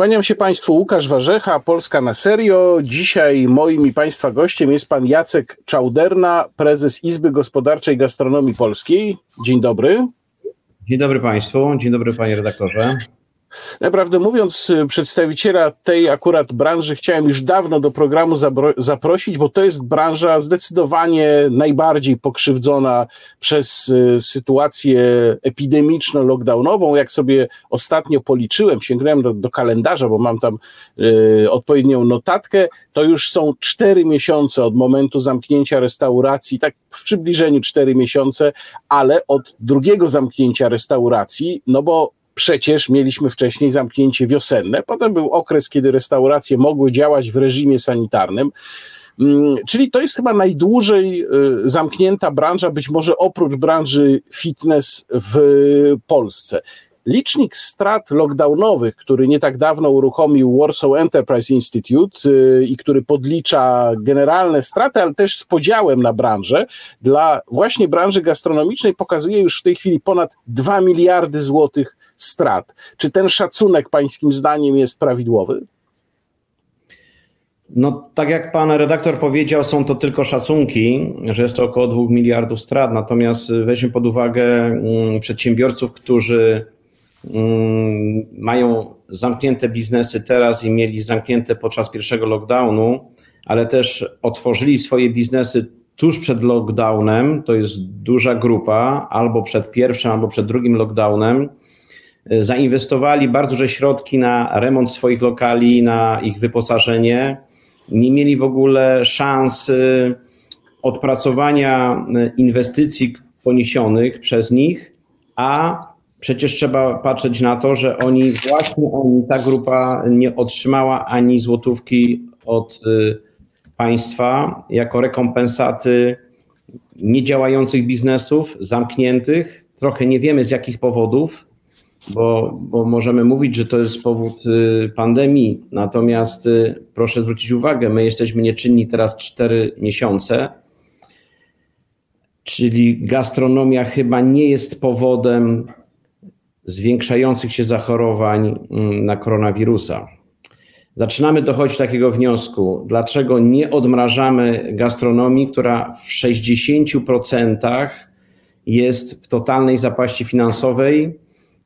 Kłaniam się Państwu, Łukasz Warzecha, Polska na serio. Dzisiaj moim i Państwa gościem jest Pan Jacek Czauderna, prezes Izby Gospodarczej Gastronomii Polskiej. Dzień dobry. Dzień dobry Państwu, dzień dobry Panie redaktorze. Naprawdę mówiąc, y, przedstawiciela tej akurat branży chciałem już dawno do programu zaprosić, bo to jest branża zdecydowanie najbardziej pokrzywdzona przez y, sytuację epidemiczną, lockdownową. Jak sobie ostatnio policzyłem, sięgnąłem do, do kalendarza, bo mam tam y, odpowiednią notatkę, to już są cztery miesiące od momentu zamknięcia restauracji, tak w przybliżeniu cztery miesiące, ale od drugiego zamknięcia restauracji, no bo przecież mieliśmy wcześniej zamknięcie wiosenne, potem był okres, kiedy restauracje mogły działać w reżimie sanitarnym. Mm, czyli to jest chyba najdłużej y, zamknięta branża, być może oprócz branży fitness w Polsce. Licznik strat lockdownowych, który nie tak dawno uruchomił Warsaw Enterprise Institute y, i który podlicza generalne straty, ale też z podziałem na branżę, dla właśnie branży gastronomicznej pokazuje już w tej chwili ponad 2 miliardy złotych strat. Czy ten szacunek pańskim zdaniem jest prawidłowy? No, tak jak pan redaktor powiedział, są to tylko szacunki, że jest to około 2 miliardów strat. Natomiast weźmy pod uwagę mm, przedsiębiorców, którzy mm, mają zamknięte biznesy teraz i mieli zamknięte podczas pierwszego lockdownu, ale też otworzyli swoje biznesy tuż przed lockdownem. To jest duża grupa, albo przed pierwszym, albo przed drugim lockdownem zainwestowali bardzo duże środki na remont swoich lokali, na ich wyposażenie. Nie mieli w ogóle szans odpracowania inwestycji poniesionych przez nich, a przecież trzeba patrzeć na to, że oni, właśnie oni, ta grupa nie otrzymała ani złotówki od państwa jako rekompensaty niedziałających biznesów, zamkniętych. Trochę nie wiemy z jakich powodów, bo, bo możemy mówić, że to jest powód y, pandemii. Natomiast y, proszę zwrócić uwagę, my jesteśmy nieczynni teraz 4 miesiące, czyli gastronomia chyba nie jest powodem zwiększających się zachorowań mm, na koronawirusa. Zaczynamy dochodzić do takiego wniosku, dlaczego nie odmrażamy gastronomii, która w 60% jest w totalnej zapaści finansowej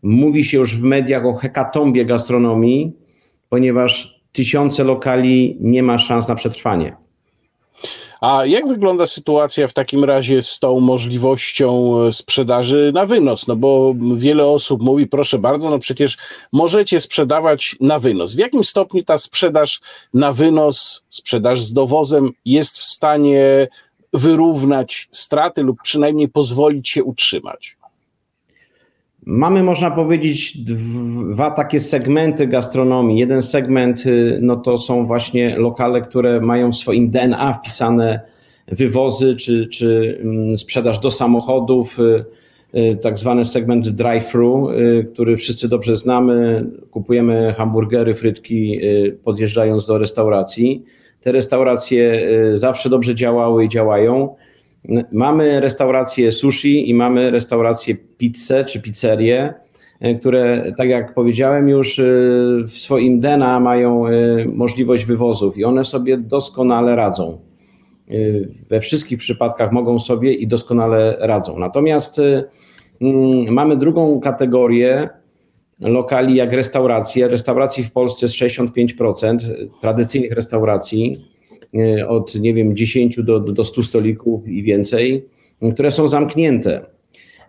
Mówi się już w mediach o hekatombie gastronomii, ponieważ tysiące lokali nie ma szans na przetrwanie. A jak wygląda sytuacja w takim razie z tą możliwością e, sprzedaży na wynos? No bo wiele osób mówi, proszę bardzo, no przecież możecie sprzedawać na wynos. W jakim stopniu ta sprzedaż na wynos, sprzedaż z dowozem jest w stanie wyrównać straty lub przynajmniej pozwolić się utrzymać? Mamy, można powiedzieć, dwa takie segmenty gastronomii. Jeden segment y, no to są właśnie lokale, które mają w swoim DNA wpisane wywozy czy, czy mm, sprzedaż do samochodów, y, y, tak zwany segment drive-thru, który wszyscy dobrze znamy. Kupujemy hamburgery, frytki, podjeżdżając do restauracji. Te restauracje zawsze dobrze działały i działają. Mamy restaurację sushi i mamy restaurację pizzę czy pizzerię, e, które, tak jak powiedziałem już, e, w swoim DNA mają e, możliwość wywozów i one sobie doskonale radzą. We wszystkich przypadkach mogą sobie i doskonale radzą. Natomiast mm, mamy drugą kategorię lokali jak restauracje. Restauracji w Polsce jest 65%, tradycyjnych restauracji od nie wiem 10 do, do 100 stolików i więcej, które są zamknięte.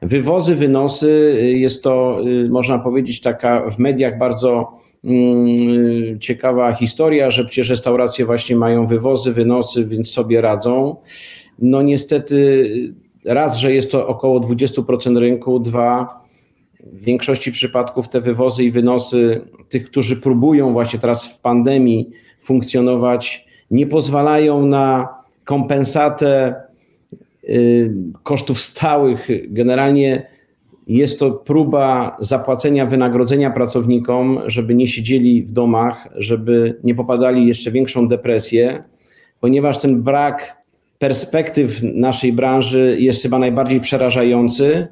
Wywozy, wynosy e, jest to, e, można powiedzieć, taka w mediach bardzo mm, ciekawa historia, że przecież restauracje właśnie mają wywozy, wynosy, więc sobie radzą. No niestety, raz, że jest to około 20% rynku, dwa, w większości przypadków te wywozy i wynosy tych, którzy próbują właśnie teraz w pandemii funkcjonować, nie pozwalają na kompensatę y, kosztów stałych. Generalnie jest to próba zapłacenia wynagrodzenia pracownikom, żeby nie siedzieli w domach, żeby nie popadali jeszcze większą depresję, ponieważ ten brak perspektyw naszej branży jest chyba najbardziej przerażający.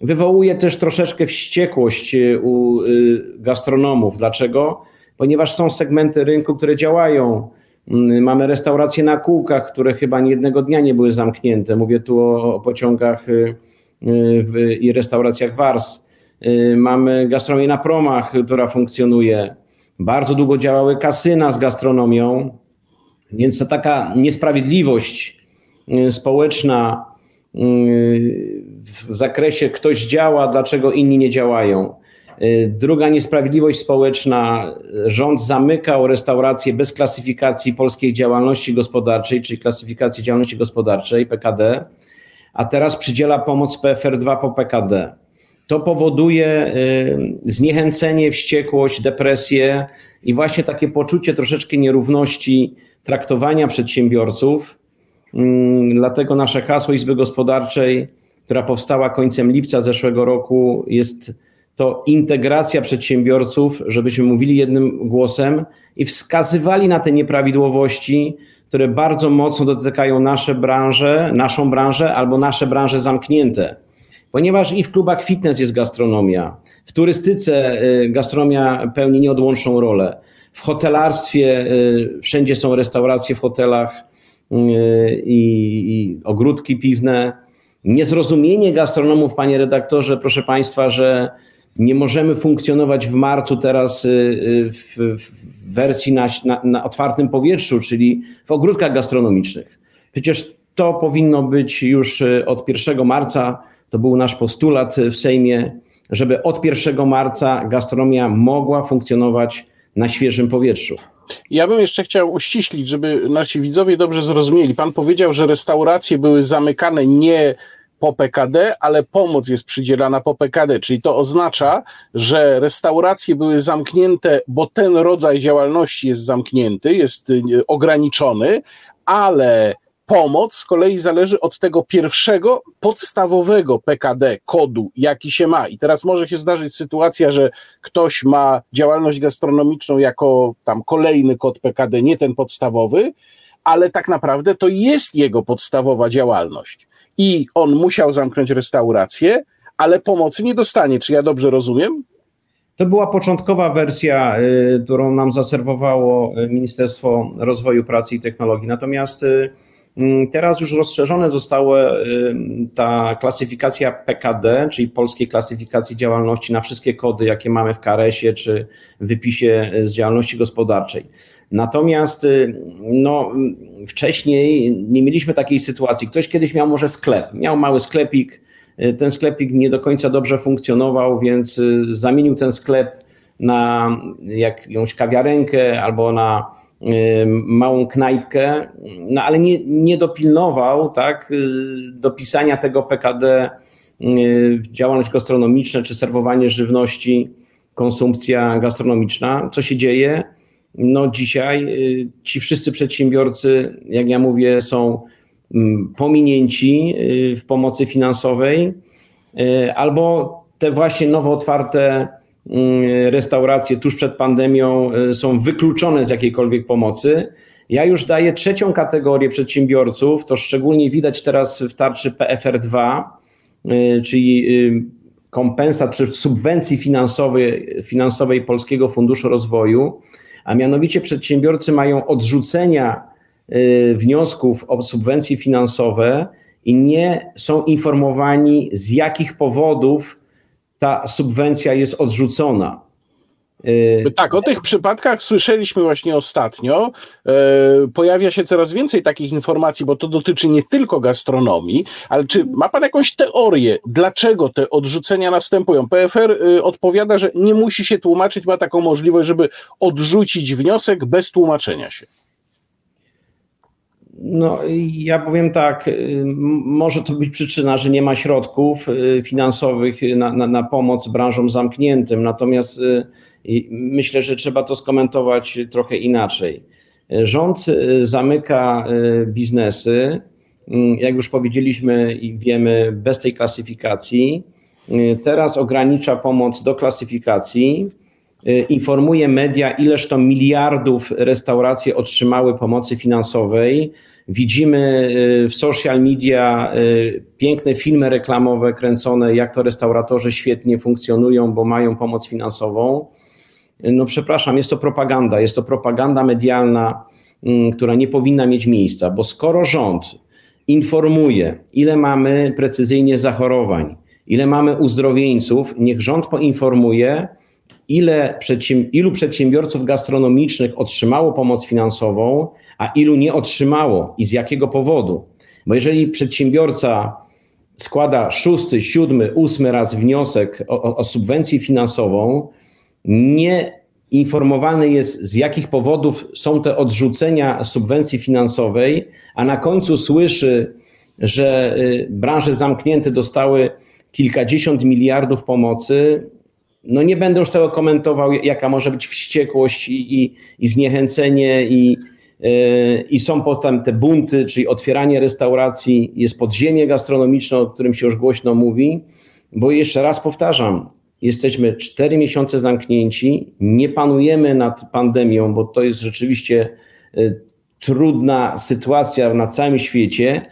Wywołuje też troszeczkę wściekłość u y, gastronomów. Dlaczego? ponieważ są segmenty rynku, które działają. Mm, mamy restauracje na kółkach, które chyba nie jednego dnia nie były zamknięte. Mówię tu o, o pociągach y, y, i restauracjach Wars. Y, mamy gastronomię na promach, która funkcjonuje. Bardzo długo działały kasyna z gastronomią, więc to taka niesprawiedliwość społeczna w zakresie ktoś działa, dlaczego inni nie działają. Druga niesprawiedliwość społeczna, rząd zamykał restauracje bez klasyfikacji polskiej działalności gospodarczej, czyli klasyfikacji działalności gospodarczej PKD, a teraz przydziela pomoc PFR2 po PKD. To powoduje y, zniechęcenie, wściekłość, depresję i właśnie takie poczucie troszeczkę nierówności traktowania przedsiębiorców. Mm, dlatego nasze hasło Izby Gospodarczej, która powstała końcem lipca zeszłego roku, jest to integracja przedsiębiorców, żebyśmy mówili jednym głosem i wskazywali na te nieprawidłowości, które bardzo mocno dotykają nasze branże, naszą branżę albo nasze branże zamknięte. Ponieważ i w klubach fitness jest gastronomia, w turystyce y, gastronomia pełni nieodłączną rolę, w hotelarstwie y, wszędzie są restauracje w hotelach y, i, i ogródki piwne. Niezrozumienie gastronomów, panie redaktorze, proszę państwa, że nie możemy funkcjonować w marcu teraz y, y, w, wersji na, na, na, otwartym powietrzu, czyli w ogródkach gastronomicznych. Przecież to powinno być już y, od 1 marca. To był nasz postulat w Sejmie, żeby od 1 marca gastronomia mogła funkcjonować na świeżym powietrzu. Ja bym jeszcze chciał uściślić, żeby nasi widzowie dobrze zrozumieli. Pan powiedział, że restauracje były zamykane nie po PKD, ale pomoc jest przydzielana po PKD, czyli to oznacza, że restauracje były zamknięte, bo ten rodzaj działalności jest zamknięty, jest y, ograniczony, ale pomoc z kolei zależy od tego pierwszego, podstawowego PKD kodu, jaki się ma. I teraz może się zdarzyć sytuacja, że ktoś ma działalność gastronomiczną jako tam kolejny kod PKD, nie ten podstawowy, ale tak naprawdę to jest jego podstawowa działalność i on musiał zamknąć restaurację, ale pomocy nie dostanie. Czy ja dobrze rozumiem? To była początkowa wersja, y, którą nam zaserwowało y, Ministerstwo Rozwoju Pracy i Technologii. Natomiast y, mm, teraz już rozszerzone została ta klasyfikacja PKD, czyli polskiej klasyfikacji działalności na wszystkie kody, jakie mamy w KRS-ie czy wypisie z działalności gospodarczej. Natomiast y, no, wcześniej nie mieliśmy takiej sytuacji. Ktoś kiedyś miał może sklep, miał mały sklepik, y, ten sklepik nie do końca dobrze funkcjonował, więc y, zamienił ten sklep na jakąś kawiarenkę albo na małą knajpkę, no ale nie, nie dopilnował tak, dopisania tego PKD działalność gastronomiczna czy serwowanie żywności, konsumpcja gastronomiczna. Co się dzieje? No dzisiaj y, ci wszyscy przedsiębiorcy, jak ja mówię, są mm, pominięci y, w pomocy finansowej, y, albo te właśnie nowo otwarte mm, restauracje tuż przed pandemią są wykluczone z jakiejkolwiek pomocy. Ja już daję trzecią kategorię przedsiębiorców, to szczególnie widać teraz w tarczy PFR2, czyli kompensat czy subwencji finansowej, finansowej Polskiego Funduszu Rozwoju a mianowicie przedsiębiorcy mają odrzucenia y, wniosków o subwencje finansowe i nie są informowani, z jakich powodów ta subwencja jest odrzucona. Y, tak, o tych przypadkach słyszeliśmy właśnie ostatnio. E, pojawia się coraz więcej takich informacji, bo to dotyczy nie tylko gastronomii, ale czy ma Pan jakąś teorię, dlaczego te odrzucenia następują? PFR y, odpowiada, że nie musi się tłumaczyć, ma taką możliwość, żeby odrzucić wniosek bez tłumaczenia się. No, ja powiem tak, y, może to być przyczyna, że nie ma środków finansowych na, na, na pomoc branżom zamkniętym, natomiast i myślę, że trzeba to skomentować trochę inaczej. Rząd y, zamyka y, biznesy, mm, jak już powiedzieliśmy i wiemy, bez tej klasyfikacji. Y, teraz ogranicza pomoc do klasyfikacji, informuje media, ileż to miliardów restauracje otrzymały pomocy finansowej. Widzimy w social media piękne filmy reklamowe kręcone, jak to restauratorzy świetnie funkcjonują, bo mają pomoc finansową. No przepraszam, jest to propaganda, jest to propaganda medialna, mm, która nie powinna mieć miejsca, bo skoro rząd informuje, ile mamy precyzyjnie zachorowań, ile mamy uzdrowieńców, niech rząd poinformuje, ile ilu przedsiębiorców gastronomicznych otrzymało pomoc finansową, a ilu nie otrzymało i z jakiego powodu. Bo jeżeli przedsiębiorca składa szósty, siódmy, ósmy raz wniosek o, o subwencję finansową, nie informowany jest, z jakich powodów są te odrzucenia subwencji finansowej, a na końcu słyszy, że y, branże zamknięte dostały kilkadziesiąt miliardów pomocy, no nie będę już tego komentował, jaka może być wściekłość i, i, i zniechęcenie, i, yy, i są potem te bunty, czyli otwieranie restauracji, jest podziemie gastronomiczne, o którym się już głośno mówi, bo jeszcze raz powtarzam, jesteśmy cztery miesiące zamknięci, nie panujemy nad pandemią, bo to jest rzeczywiście yy, trudna sytuacja na całym świecie.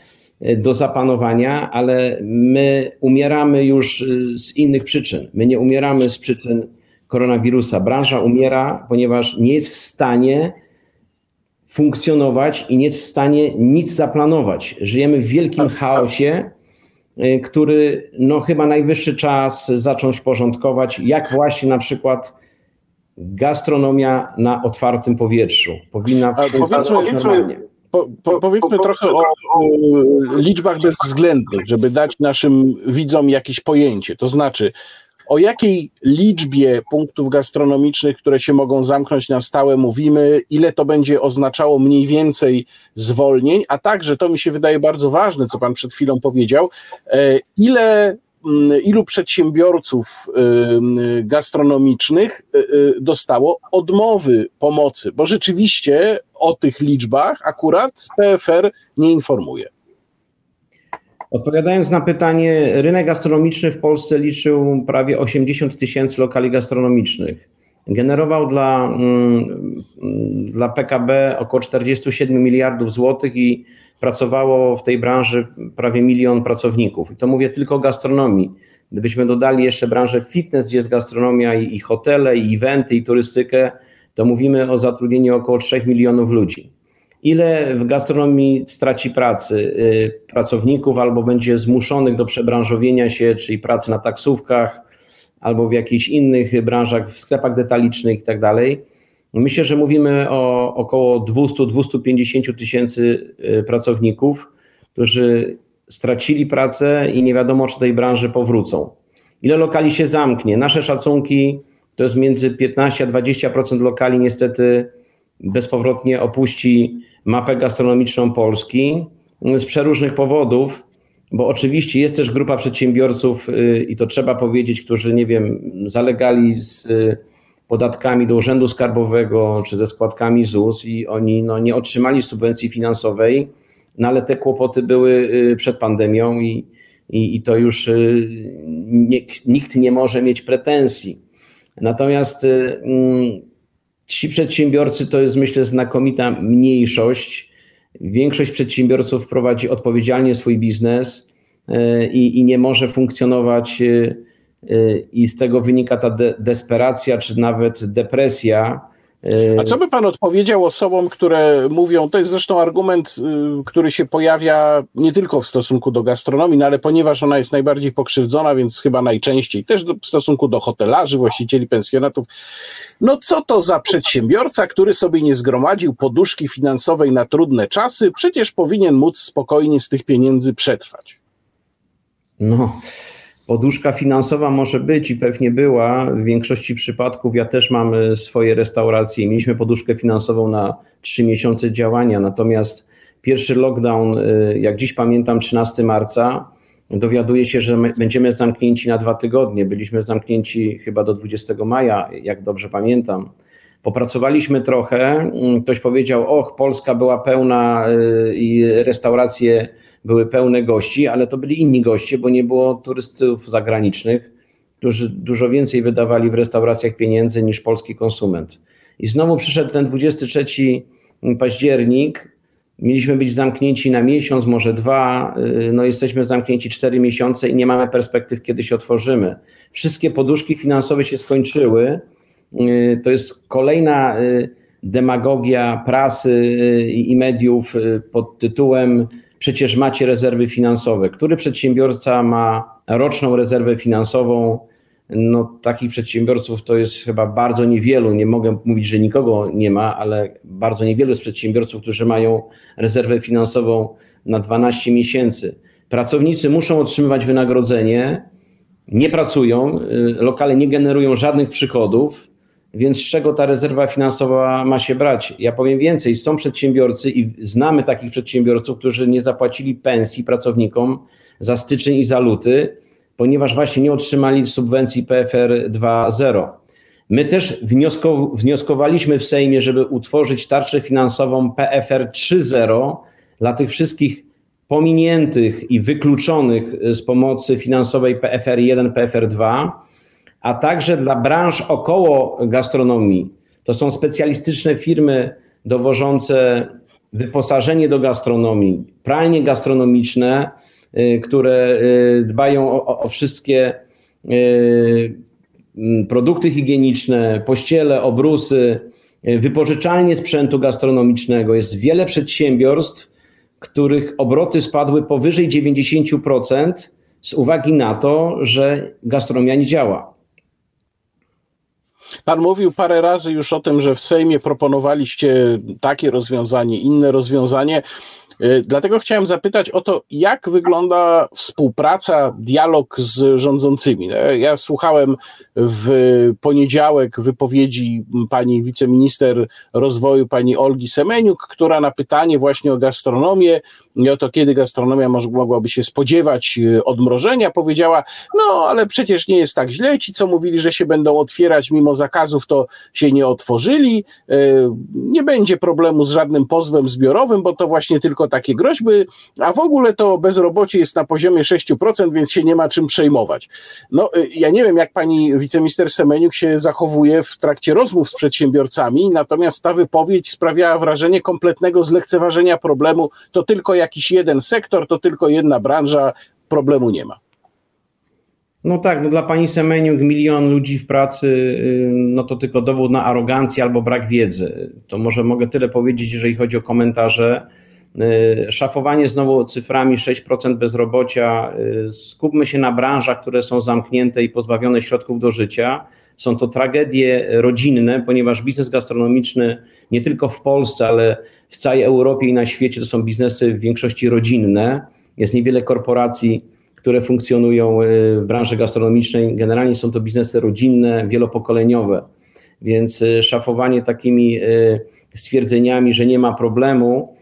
E, do zapanowania, ale my umieramy już e, z innych przyczyn. My nie umieramy z przyczyn koronawirusa. Branża umiera, ponieważ nie jest w stanie funkcjonować i nie jest w stanie nic zaplanować. Żyjemy w wielkim chaosie, e, który no, chyba najwyższy czas zacząć porządkować, jak właśnie na przykład gastronomia na otwartym powietrzu powinna funkcjonować normalnie. Po, po, powiedzmy trochę o, o, liczbach bezwzględnych, żeby dać naszym widzom jakieś pojęcie. To znaczy, o jakiej liczbie punktów gastronomicznych, które się mogą zamknąć na stałe, mówimy, ile to będzie oznaczało mniej więcej zwolnień, a także to mi się wydaje bardzo ważne, co Pan przed chwilą powiedział, e, ile Mm, ilu przedsiębiorców gastronomicznych y, y, dostało odmowy pomocy, bo rzeczywiście o tych liczbach akurat PFR nie informuje. Odpowiadając na pytanie, rynek gastronomiczny w Polsce liczył prawie 80 tysięcy lokali gastronomicznych. Generował dla, mm, dla PKB około 47 miliardów złotych i pracowało w tej branży prawie milion pracowników. I to mówię tylko o gastronomii. Gdybyśmy dodali jeszcze branżę fitness, gdzie jest gastronomia i, i hotele, i eventy, i turystykę, to mówimy o zatrudnieniu około 3 milionów ludzi. Ile w gastronomii straci pracy y, pracowników albo będzie zmuszonych do przebranżowienia się, czyli pracy na taksówkach, albo w jakichś innych branżach, w sklepach detalicznych i tak Myślę, że mówimy o około 200-250 tysięcy y, pracowników, którzy stracili pracę i nie wiadomo, czy do tej branży powrócą. Ile lokali się zamknie? Nasze szacunki to jest między 15 a 20% lokali niestety bezpowrotnie opuści mapę gastronomiczną Polski z przeróżnych powodów, bo oczywiście jest też grupa przedsiębiorców y, i to trzeba powiedzieć, którzy nie wiem, zalegali z y, podatkami do Urzędu Skarbowego czy ze składkami ZUS i oni no, nie otrzymali subwencji finansowej, no ale te kłopoty były y, przed pandemią i, i, i to już nikt nie może mieć pretensji. Natomiast mm, ci przedsiębiorcy to jest myślę znakomita mniejszość. Większość przedsiębiorców prowadzi odpowiedzialnie swój biznes i, i nie może funkcjonować i z tego wynika ta de desperacja, czy nawet depresja. A co by pan odpowiedział osobom, które mówią, to jest zresztą argument, y, który się pojawia nie tylko w stosunku do gastronomii, no ale ponieważ ona jest najbardziej pokrzywdzona, więc chyba najczęściej też w stosunku do hotelarzy, właścicieli pensjonatów. No co to za przedsiębiorca, który sobie nie zgromadził poduszki finansowej na trudne czasy, przecież powinien móc spokojnie z tych pieniędzy przetrwać. No, Poduszka finansowa może być i pewnie była. W większości przypadków ja też mam e, swoje restauracje. Mieliśmy poduszkę finansową na trzy miesiące działania, natomiast pierwszy lockdown, e, jak dziś pamiętam, 13 marca, dowiaduje się, że będziemy zamknięci na dwa tygodnie. Byliśmy zamknięci chyba do 20 maja, jak dobrze pamiętam. Popracowaliśmy trochę. Ktoś powiedział: Och, Polska była pełna e, i restauracje były pełne gości, ale to byli inni goście, bo nie było turystów zagranicznych, którzy dużo więcej wydawali w restauracjach pieniędzy niż polski konsument. I znowu przyszedł ten 23 październik. Mieliśmy być zamknięci na miesiąc, może dwa. No jesteśmy zamknięci cztery miesiące i nie mamy perspektyw, kiedy się otworzymy. Wszystkie poduszki finansowe się skończyły to jest kolejna demagogia prasy i mediów pod tytułem przecież macie rezerwy finansowe. Który przedsiębiorca ma roczną rezerwę finansową? No, takich przedsiębiorców to jest chyba bardzo niewielu. Nie mogę mówić, że nikogo nie ma, ale bardzo niewielu jest przedsiębiorców, którzy mają rezerwę finansową na 12 miesięcy. Pracownicy muszą otrzymywać wynagrodzenie, nie pracują, y, lokale nie generują żadnych przychodów, więc z czego ta rezerwa finansowa ma się brać? Ja powiem więcej, są przedsiębiorcy i znamy takich przedsiębiorców, którzy nie zapłacili pensji pracownikom za styczeń i za luty, ponieważ właśnie nie otrzymali subwencji PFR 2.0. My też wnioskow wnioskowaliśmy w Sejmie, żeby utworzyć tarczę finansową PFR 3.0 dla tych wszystkich pominiętych i wykluczonych z pomocy finansowej PFR 1, PFR 2, a także dla branż około gastronomii. To są specjalistyczne firmy dowożące wyposażenie do gastronomii, pralnie gastronomiczne, y, które y, dbają o, o wszystkie y, produkty higieniczne, pościele, obrusy, wypożyczalnie sprzętu gastronomicznego. Jest wiele przedsiębiorstw, których obroty spadły powyżej 90% z uwagi na to, że gastronomia nie działa. Pan mówił parę razy już o tym, że w Sejmie proponowaliście takie rozwiązanie, inne rozwiązanie. Y, dlatego chciałem zapytać o to, jak wygląda współpraca, dialog z rządzącymi. Y, ja słuchałem w poniedziałek wypowiedzi pani wiceminister rozwoju, pani Olgi Semeniuk, która na pytanie właśnie o gastronomię i o to, kiedy gastronomia mogłaby się spodziewać y, odmrożenia, powiedziała, no ale przecież nie jest tak źle, ci co mówili, że się będą otwierać mimo zakazów, to się nie otworzyli, nie będzie problemu z żadnym pozwem zbiorowym, bo to właśnie tylko takie groźby, a w ogóle to bezrobocie jest na poziomie 6%, więc się nie ma czym przejmować. No, y, ja nie wiem, jak pani wiceminister Semeniuk się zachowuje w trakcie rozmów z przedsiębiorcami, natomiast ta wypowiedź sprawiała wrażenie kompletnego zlekceważenia problemu. To tylko jakiś jeden sektor, to tylko jedna branża, problemu nie ma. No tak, no dla pani Semeniuk milion ludzi w pracy, no to tylko dowód na arogancję albo brak wiedzy. To może mogę tyle powiedzieć, jeżeli chodzi o komentarze. Y, szafowanie znowu cyframi 6% bezrobocia. Y, skupmy się na branżach, które są zamknięte i pozbawione środków do życia. Są to tragedie rodzinne, ponieważ biznes gastronomiczny nie tylko w Polsce, ale w całej Europie i na świecie to są biznesy w większości rodzinne. Jest niewiele korporacji, które funkcjonują y, w branży gastronomicznej. Generalnie są to biznesy rodzinne, wielopokoleniowe. Więc szafowanie takimi stwierdzeniami, że nie ma problemu,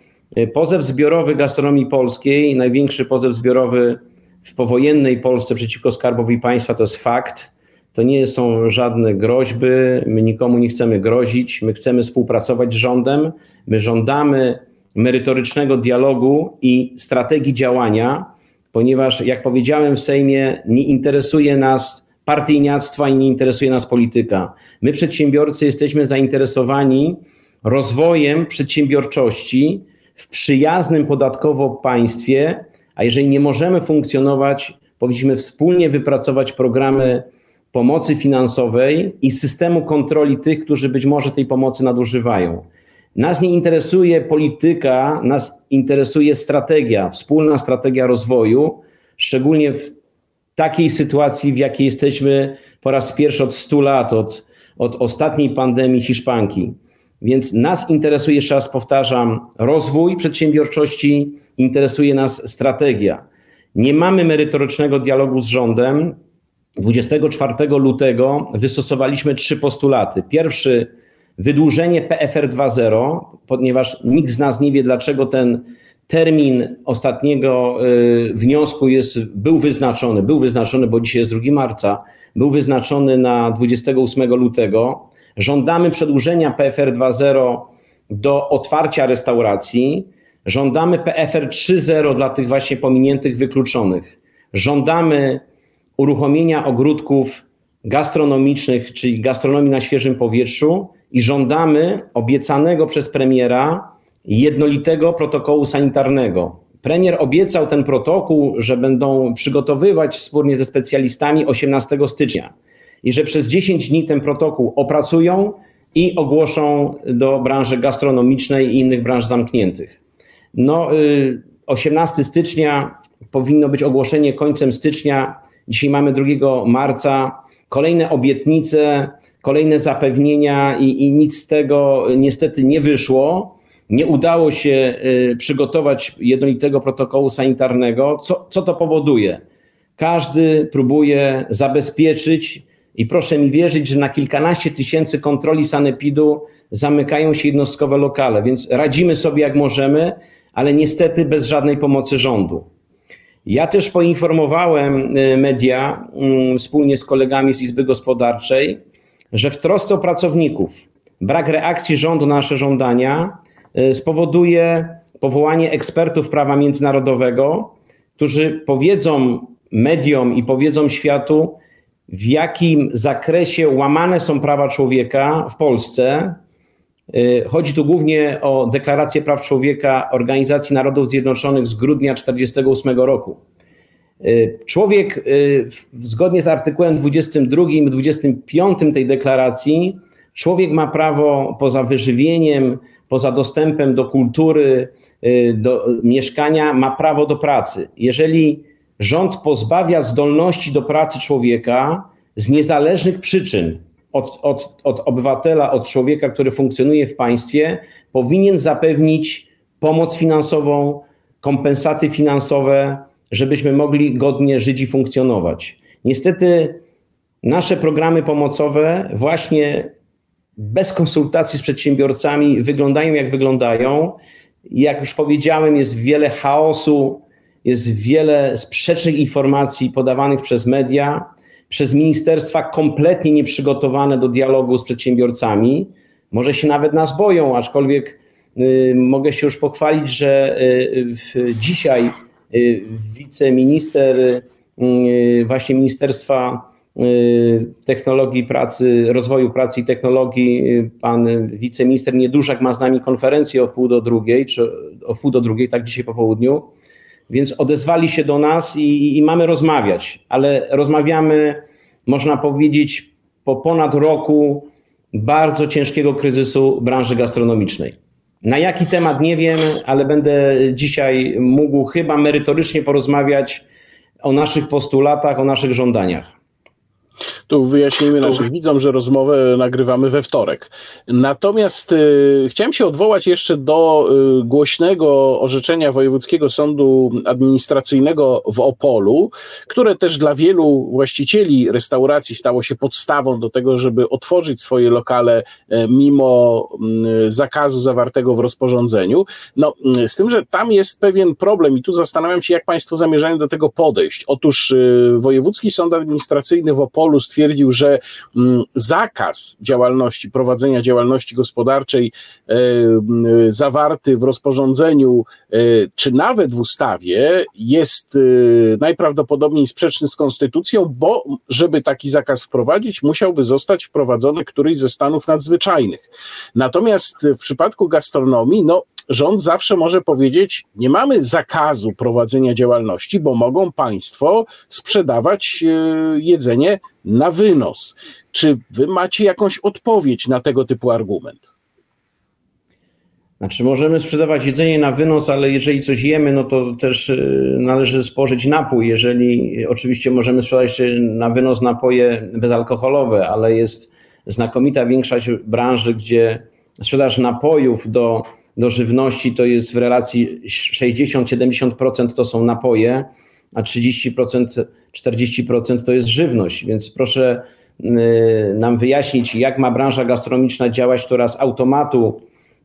pozew zbiorowy gastronomii polskiej, największy pozew zbiorowy w powojennej Polsce przeciwko skarbowi państwa to jest fakt. To nie są żadne groźby, my nikomu nie chcemy grozić, my chcemy współpracować z rządem, my żądamy merytorycznego dialogu i strategii działania, ponieważ, jak powiedziałem w Sejmie, nie interesuje nas partyjniactwa i nie interesuje nas polityka. My, przedsiębiorcy, jesteśmy zainteresowani rozwojem przedsiębiorczości, w przyjaznym podatkowo państwie, a jeżeli nie możemy funkcjonować, powinniśmy wspólnie wypracować programy pomocy finansowej i systemu kontroli tych, którzy być może tej pomocy nadużywają. Nas nie interesuje polityka, nas interesuje strategia, wspólna strategia rozwoju, szczególnie w takiej sytuacji, w jakiej jesteśmy po raz pierwszy od 100 lat, od, od ostatniej pandemii Hiszpanki. Więc nas interesuje, jeszcze raz powtarzam, rozwój przedsiębiorczości, interesuje nas strategia. Nie mamy merytorycznego dialogu z rządem. 24 lutego wystosowaliśmy trzy postulaty. Pierwszy, wydłużenie PFR 2.0, ponieważ nikt z nas nie wie, dlaczego ten termin ostatniego y, wniosku jest, był wyznaczony. Był wyznaczony, bo dzisiaj jest 2 marca, był wyznaczony na 28 lutego. Żądamy przedłużenia PFR 2.0 do otwarcia restauracji. Żądamy PFR 3.0 dla tych właśnie pominiętych, wykluczonych. Żądamy uruchomienia ogródków gastronomicznych, czyli gastronomii na świeżym powietrzu i żądamy obiecanego przez premiera jednolitego protokołu sanitarnego. Premier obiecał ten protokół, że będą przygotowywać wspólnie ze specjalistami 18 stycznia. i że przez 10 dni ten protokół opracują i ogłoszą do branży gastronomicznej i innych branż zamkniętych. No, 18 y, stycznia powinno być ogłoszenie końcem stycznia. Dzisiaj mamy 2 marca. Kolejne obietnice, kolejne zapewnienia i, i nic z tego niestety nie wyszło. Nie udało się y, przygotować jednolitego protokołu sanitarnego. Co, co to powoduje? Każdy próbuje zabezpieczyć i proszę mi wierzyć, że na kilkanaście tysięcy kontroli sanepidu zamykają się jednostkowe lokale, więc radzimy sobie jak możemy, ale niestety bez żadnej pomocy rządu. Ja też poinformowałem y, media mm, wspólnie z kolegami z Izby Gospodarczej, że w trosce o pracowników brak reakcji rządu na nasze żądania y, spowoduje powołanie ekspertów prawa międzynarodowego, którzy powiedzą mediom i powiedzą światu, w jakim zakresie łamane są prawa człowieka w Polsce. Y, chodzi tu głównie o deklarację praw człowieka Organizacji Narodów Zjednoczonych z grudnia 1948 roku. Y, człowiek y, zgodnie z artykułem 22 i 25 tej deklaracji, człowiek ma prawo poza wyżywieniem, poza dostępem do kultury, do mieszkania, ma prawo do pracy. Jeżeli rząd pozbawia zdolności do pracy człowieka z niezależnych przyczyn od, od, od obywatela, od człowieka, który funkcjonuje w państwie, powinien zapewnić pomoc finansową, kompensaty finansowe, żebyśmy mogli godnie żyć i funkcjonować. Niestety nasze programy pomocowe właśnie bez konsultacji z przedsiębiorcami wyglądają jak wyglądają. Jak już powiedziałem, jest wiele chaosu, jest wiele sprzecznych informacji podawanych przez media, przez ministerstwa kompletnie nieprzygotowane do dialogu z przedsiębiorcami. Może się nawet nas boją, aczkolwiek y, mogę się już pochwalić, że y, dzisiaj y, wiceminister właśnie Ministerstwa Technologii Pracy, Rozwoju Pracy i Technologii, pan wiceminister Niedużak ma z nami konferencję o wpół do drugiej, czy o wpół do drugiej, tak dzisiaj po południu więc odezwali się do nas i, i mamy rozmawiać, ale rozmawiamy, można powiedzieć, po ponad roku bardzo ciężkiego kryzysu branży gastronomicznej. Na jaki temat nie wiem, ale będę dzisiaj mógł chyba merytorycznie porozmawiać o naszych postulatach, o naszych żądaniach. Tu wyjaśnijmy naszym widzom, że rozmowę nagrywamy we wtorek. Natomiast y, chciałem się odwołać jeszcze do y, głośnego orzeczenia Wojewódzkiego Sądu Administracyjnego w Opolu, które też dla wielu właścicieli restauracji stało się podstawą do tego, żeby otworzyć swoje lokale y, mimo y, zakazu zawartego w rozporządzeniu. No, y, z tym, że tam jest pewien problem i tu zastanawiam się, jak Państwo zamierzają do tego podejść. Otóż y, Wojewódzki Sąd Administracyjny w Opolu Polu stwierdził, że mm, zakaz działalności, prowadzenia działalności gospodarczej e, zawarty w rozporządzeniu, e, czy nawet w ustawie, jest e, najprawdopodobniej sprzeczny z konstytucją, bo żeby taki zakaz wprowadzić, musiałby zostać wprowadzony któryś ze stanów nadzwyczajnych. Natomiast w przypadku gastronomii, no rząd zawsze może powiedzieć: Nie mamy zakazu prowadzenia działalności, bo mogą państwo sprzedawać e, jedzenie na wynos. Czy wy macie jakąś odpowiedź na tego typu argument? Znaczy, możemy sprzedawać jedzenie na wynos, ale jeżeli coś jemy, no to też e, należy spożyć napój. Jeżeli oczywiście możemy sprzedać na wynos napoje bezalkoholowe, ale jest znakomita większość branży, gdzie sprzedaż napojów do do żywności to jest w relacji 60-70% to są napoje, a 30%, 40% to jest żywność. Więc proszę y, nam wyjaśnić, jak ma branża gastronomiczna działać, która z automatu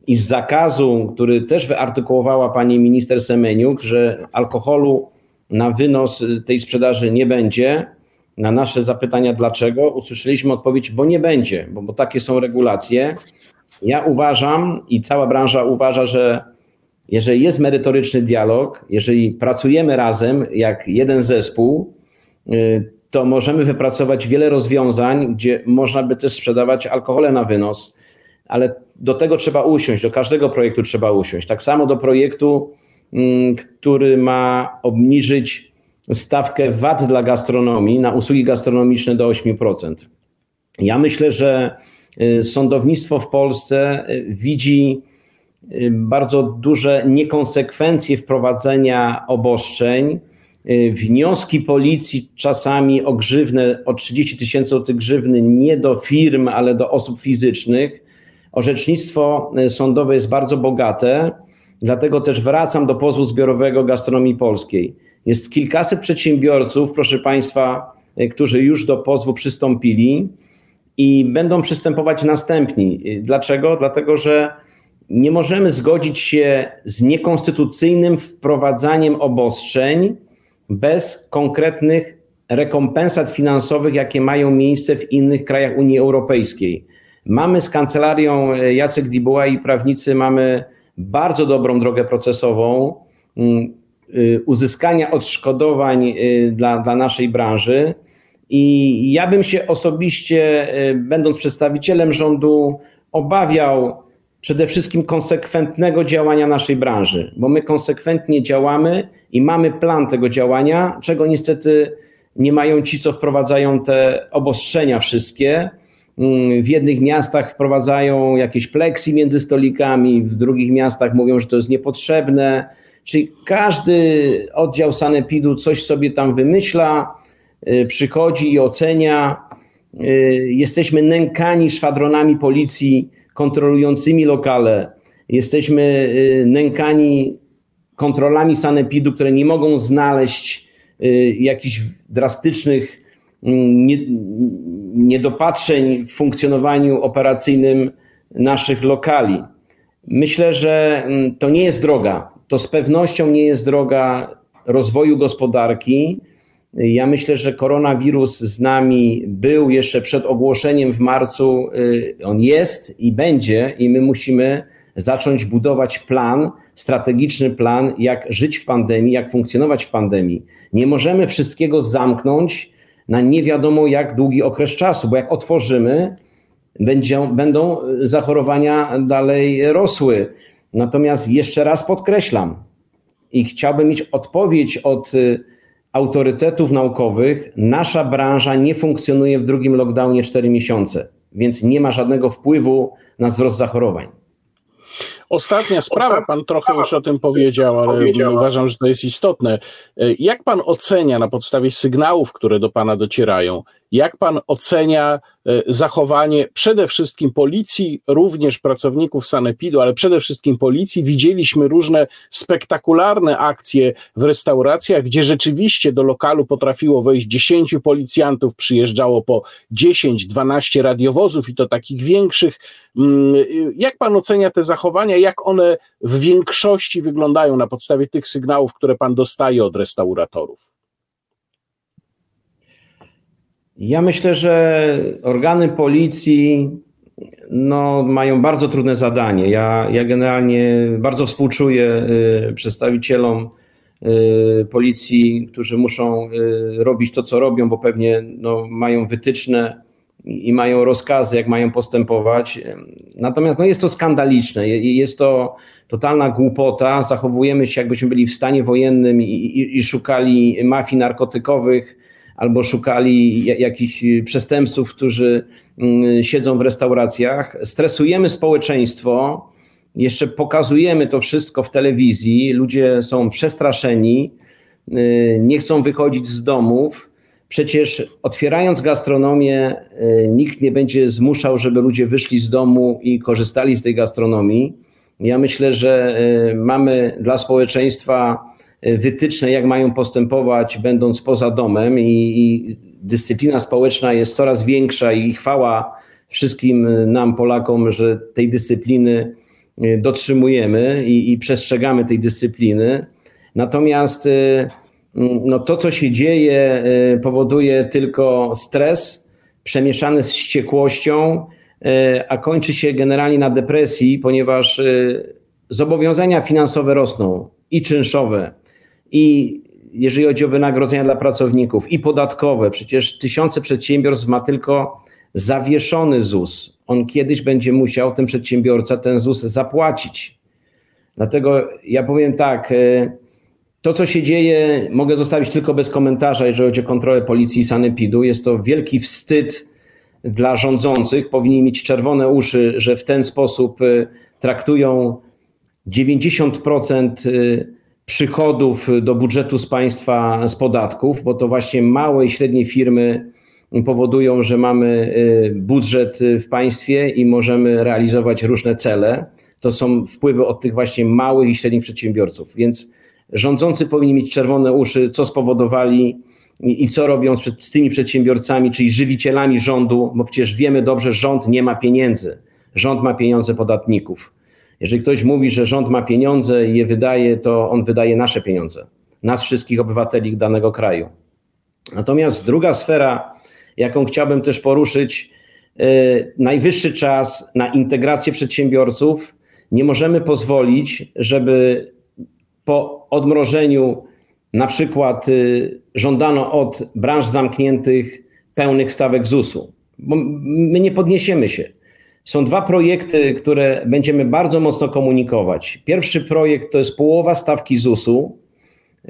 i z zakazu, który też wyartykułowała pani minister Semeniuk, że alkoholu na wynos tej sprzedaży nie będzie. Na nasze zapytania dlaczego usłyszeliśmy odpowiedź, bo nie będzie, bo, bo takie są regulacje. Ja uważam i cała branża uważa, że jeżeli jest merytoryczny dialog, jeżeli pracujemy razem jak jeden zespół, y, to możemy wypracować wiele rozwiązań, gdzie można by też sprzedawać alkohole na wynos, ale do tego trzeba usiąść, do każdego projektu trzeba usiąść. Tak samo do projektu, mm, który ma obniżyć stawkę VAT dla gastronomii na usługi gastronomiczne do 8%. Ja myślę, że sądownictwo w Polsce widzi bardzo duże niekonsekwencje wprowadzenia obostrzeń. Wnioski policji czasami o grzywnę, o 30 tysięcy złotych grzywny nie do firm, ale do osób fizycznych. Orzecznictwo sądowe jest bardzo bogate, dlatego też wracam do pozwu zbiorowego gastronomii polskiej. Jest kilkaset przedsiębiorców, proszę Państwa, którzy już do pozwu przystąpili i będą przystępować następni. Dlaczego? Dlatego, że nie możemy zgodzić się z niekonstytucyjnym wprowadzaniem obostrzeń bez konkretnych rekompensat finansowych, jakie mają miejsce w innych krajach Unii Europejskiej. Mamy z kancelarią e, Jacek Dibuła i prawnicy mamy bardzo dobrą drogę procesową mm, y, uzyskania odszkodowań y, dla, dla naszej branży. I ja bym się osobiście, y, będąc przedstawicielem rządu, obawiał przede wszystkim konsekwentnego działania naszej branży, bo my konsekwentnie działamy i mamy plan tego działania, czego niestety nie mają ci, co wprowadzają te obostrzenia wszystkie. Mm, w jednych miastach wprowadzają jakieś pleksy między stolikami, w drugich miastach mówią, że to jest niepotrzebne. Czyli każdy oddział sanepidu coś sobie tam wymyśla, przychodzi i ocenia. Y, jesteśmy nękani szwadronami policji kontrolującymi lokale. Jesteśmy y, nękani kontrolami sanepidu, które nie mogą znaleźć jakichś drastycznych mm, niedopatrzeń w funkcjonowaniu operacyjnym naszych lokali. Myślę, że mm, to nie jest droga. To z pewnością nie jest droga rozwoju gospodarki. Ja myślę, że koronawirus z nami był jeszcze przed ogłoszeniem w marcu. Y, on jest i będzie, i my musimy zacząć budować plan, strategiczny plan, jak żyć w pandemii, jak funkcjonować w pandemii. Nie możemy wszystkiego zamknąć na nie wiadomo jak długi okres czasu, bo jak otworzymy, będzie, będą zachorowania dalej rosły. Natomiast jeszcze raz podkreślam i chciałbym mieć odpowiedź od y, autorytetów naukowych. Nasza branża nie funkcjonuje w drugim lockdownie 4 miesiące, więc nie ma żadnego wpływu na wzrost zachorowań. Ostatnia sprawa, pan trochę już o tym powiedział, ale uważam, że to jest istotne. E, jak pan ocenia na podstawie sygnałów, które do pana docierają, jak pan ocenia e, zachowanie przede wszystkim policji, również pracowników sanepidu, ale przede wszystkim policji? Widzieliśmy różne spektakularne akcje w restauracjach, gdzie rzeczywiście do lokalu potrafiło wejść 10 policjantów, przyjeżdżało po 10-12 radiowozów i to takich większych. Mm, jak pan ocenia te zachowania? Jak one w większości wyglądają na podstawie tych sygnałów, które pan dostaje od restauratorów? Ja myślę, że organy policji no, mają bardzo trudne zadanie. Ja, ja generalnie bardzo współczuję y, przedstawicielom y, policji, którzy muszą y, robić to, co robią, bo pewnie no, mają wytyczne i mają rozkazy, jak mają postępować. Natomiast no, jest to skandaliczne, jest to totalna głupota. Zachowujemy się, jakbyśmy byli w stanie wojennym i, i, i szukali mafii narkotykowych albo szukali jakichś przestępców, którzy mm, siedzą w restauracjach. Stresujemy społeczeństwo, jeszcze pokazujemy to wszystko w telewizji. Ludzie są przestraszeni, y, nie chcą wychodzić z domów. Przecież otwierając gastronomię, y, nikt nie będzie zmuszał, żeby ludzie wyszli z domu i korzystali z tej gastronomii. Ja myślę, że y, mamy dla społeczeństwa wytyczne, jak mają postępować, będąc poza domem, i, i dyscyplina społeczna jest coraz większa i chwała wszystkim nam, Polakom, że tej dyscypliny y, dotrzymujemy i, i przestrzegamy tej dyscypliny. Natomiast y, no, to, co się dzieje, powoduje tylko stres przemieszany z wściekłością, a kończy się generalnie na depresji, ponieważ zobowiązania finansowe rosną i czynszowe, i jeżeli chodzi o wynagrodzenia dla pracowników i podatkowe, przecież tysiące przedsiębiorstw ma tylko zawieszony ZUS. On kiedyś będzie musiał, ten przedsiębiorca, ten ZUS zapłacić. Dlatego ja powiem tak, e, to co się dzieje mogę zostawić tylko bez komentarza, jeżeli chodzi o kontrolę policji i sanepidu. Jest to wielki wstyd dla rządzących, powinni mieć czerwone uszy, że w ten sposób y, traktują 90% y, przychodów do budżetu z państwa z podatków, bo to właśnie małe i średnie firmy powodują, że mamy budżet w państwie i możemy realizować różne cele. To są wpływy od tych właśnie małych i średnich przedsiębiorców. Więc rządzący powinni mieć czerwone uszy, co spowodowali i, co robią z, z tymi przedsiębiorcami, czyli żywicielami rządu, bo przecież wiemy dobrze, rząd nie ma pieniędzy. Rząd ma pieniądze podatników. Jeżeli ktoś mówi, że rząd ma pieniądze i je wydaje, to on wydaje nasze pieniądze, nas wszystkich obywateli danego kraju. Natomiast druga sfera, jaką chciałbym też poruszyć, yy, najwyższy czas na integrację przedsiębiorców. Nie możemy pozwolić, żeby po odmrożeniu na przykład y, żądano od branż zamkniętych pełnych stawek ZUS-u, bo my nie podniesiemy się. Są dwa projekty, które będziemy bardzo mocno komunikować. Pierwszy projekt to jest połowa stawki ZUS-u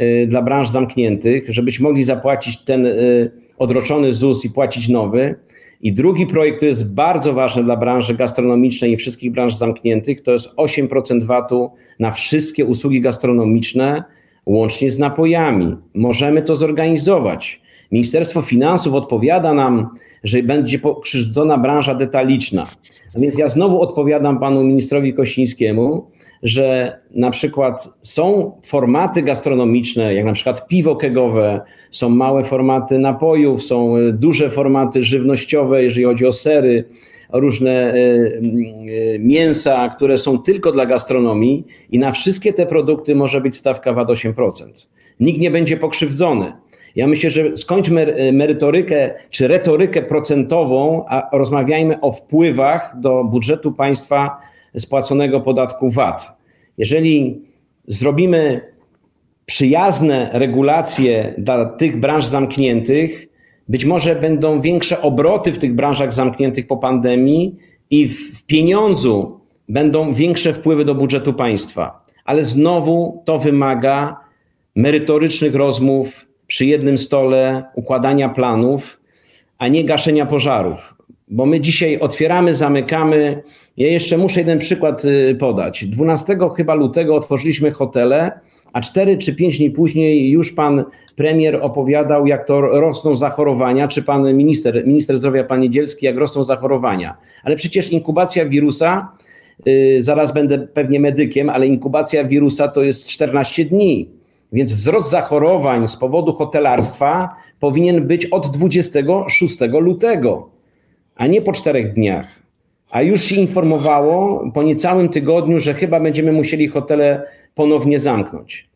y, dla branż zamkniętych, żebyśmy mogli zapłacić ten y, odroczony ZUS i płacić nowy. I drugi projekt, który jest bardzo ważny dla branży gastronomicznej i wszystkich branż zamkniętych, to jest 8% VAT-u na wszystkie usługi gastronomiczne, łącznie z napojami. Możemy to zorganizować. Ministerstwo Finansów odpowiada nam, że będzie pokrzywdzona branża detaliczna. A więc ja znowu odpowiadam panu ministrowi Kościńskiemu, że na przykład są formaty gastronomiczne, jak na przykład piwo kegowe, są małe formaty napojów, są duże formaty żywnościowe, jeżeli chodzi o sery, różne e, e, mięsa, które są tylko dla gastronomii i na wszystkie te produkty może być stawka VAT 8%. Nikt nie będzie pokrzywdzony. Ja myślę, że skończmy e, merytorykę czy retorykę procentową, a rozmawiajmy o wpływach do budżetu państwa spłaconego podatku VAT. Jeżeli zrobimy przyjazne regulacje dla tych branż zamkniętych, być może będą większe obroty w tych branżach zamkniętych po pandemii i w pieniądzu będą większe wpływy do budżetu państwa. Ale znowu to wymaga merytorycznych rozmów przy jednym stole, układania planów, a nie gaszenia pożarów. Bo my dzisiaj otwieramy, zamykamy. Ja jeszcze muszę jeden przykład y, podać. 12 chyba lutego otworzyliśmy hotele a cztery czy pięć dni później już pan premier opowiadał, jak to rosną zachorowania, czy pan minister, minister zdrowia, pan Niedzielski, jak rosną zachorowania. Ale przecież inkubacja wirusa, yy, zaraz będę pewnie medykiem, ale inkubacja wirusa to jest 14 dni. Więc wzrost zachorowań z powodu hotelarstwa powinien być od 26 lutego, a nie po czterech dniach. A już się informowało po niecałym tygodniu, że chyba będziemy musieli hotele ponownie zamknąć.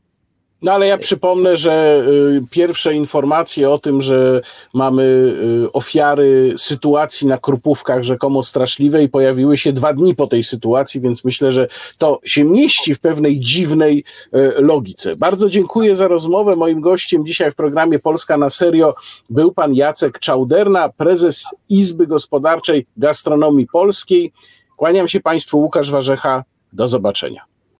No ale ja przypomnę, że y, pierwsze informacje o tym, że mamy y, ofiary sytuacji na Krupówkach rzekomo straszliwej pojawiły się dwa dni po tej sytuacji, więc myślę, że to się mieści w pewnej dziwnej y, logice. Bardzo dziękuję za rozmowę. Moim gościem dzisiaj w programie Polska na serio był pan Jacek Czauderna, prezes Izby Gospodarczej Gastronomii Polskiej. Kłaniam się państwu, Łukasz Warzecha. Do zobaczenia.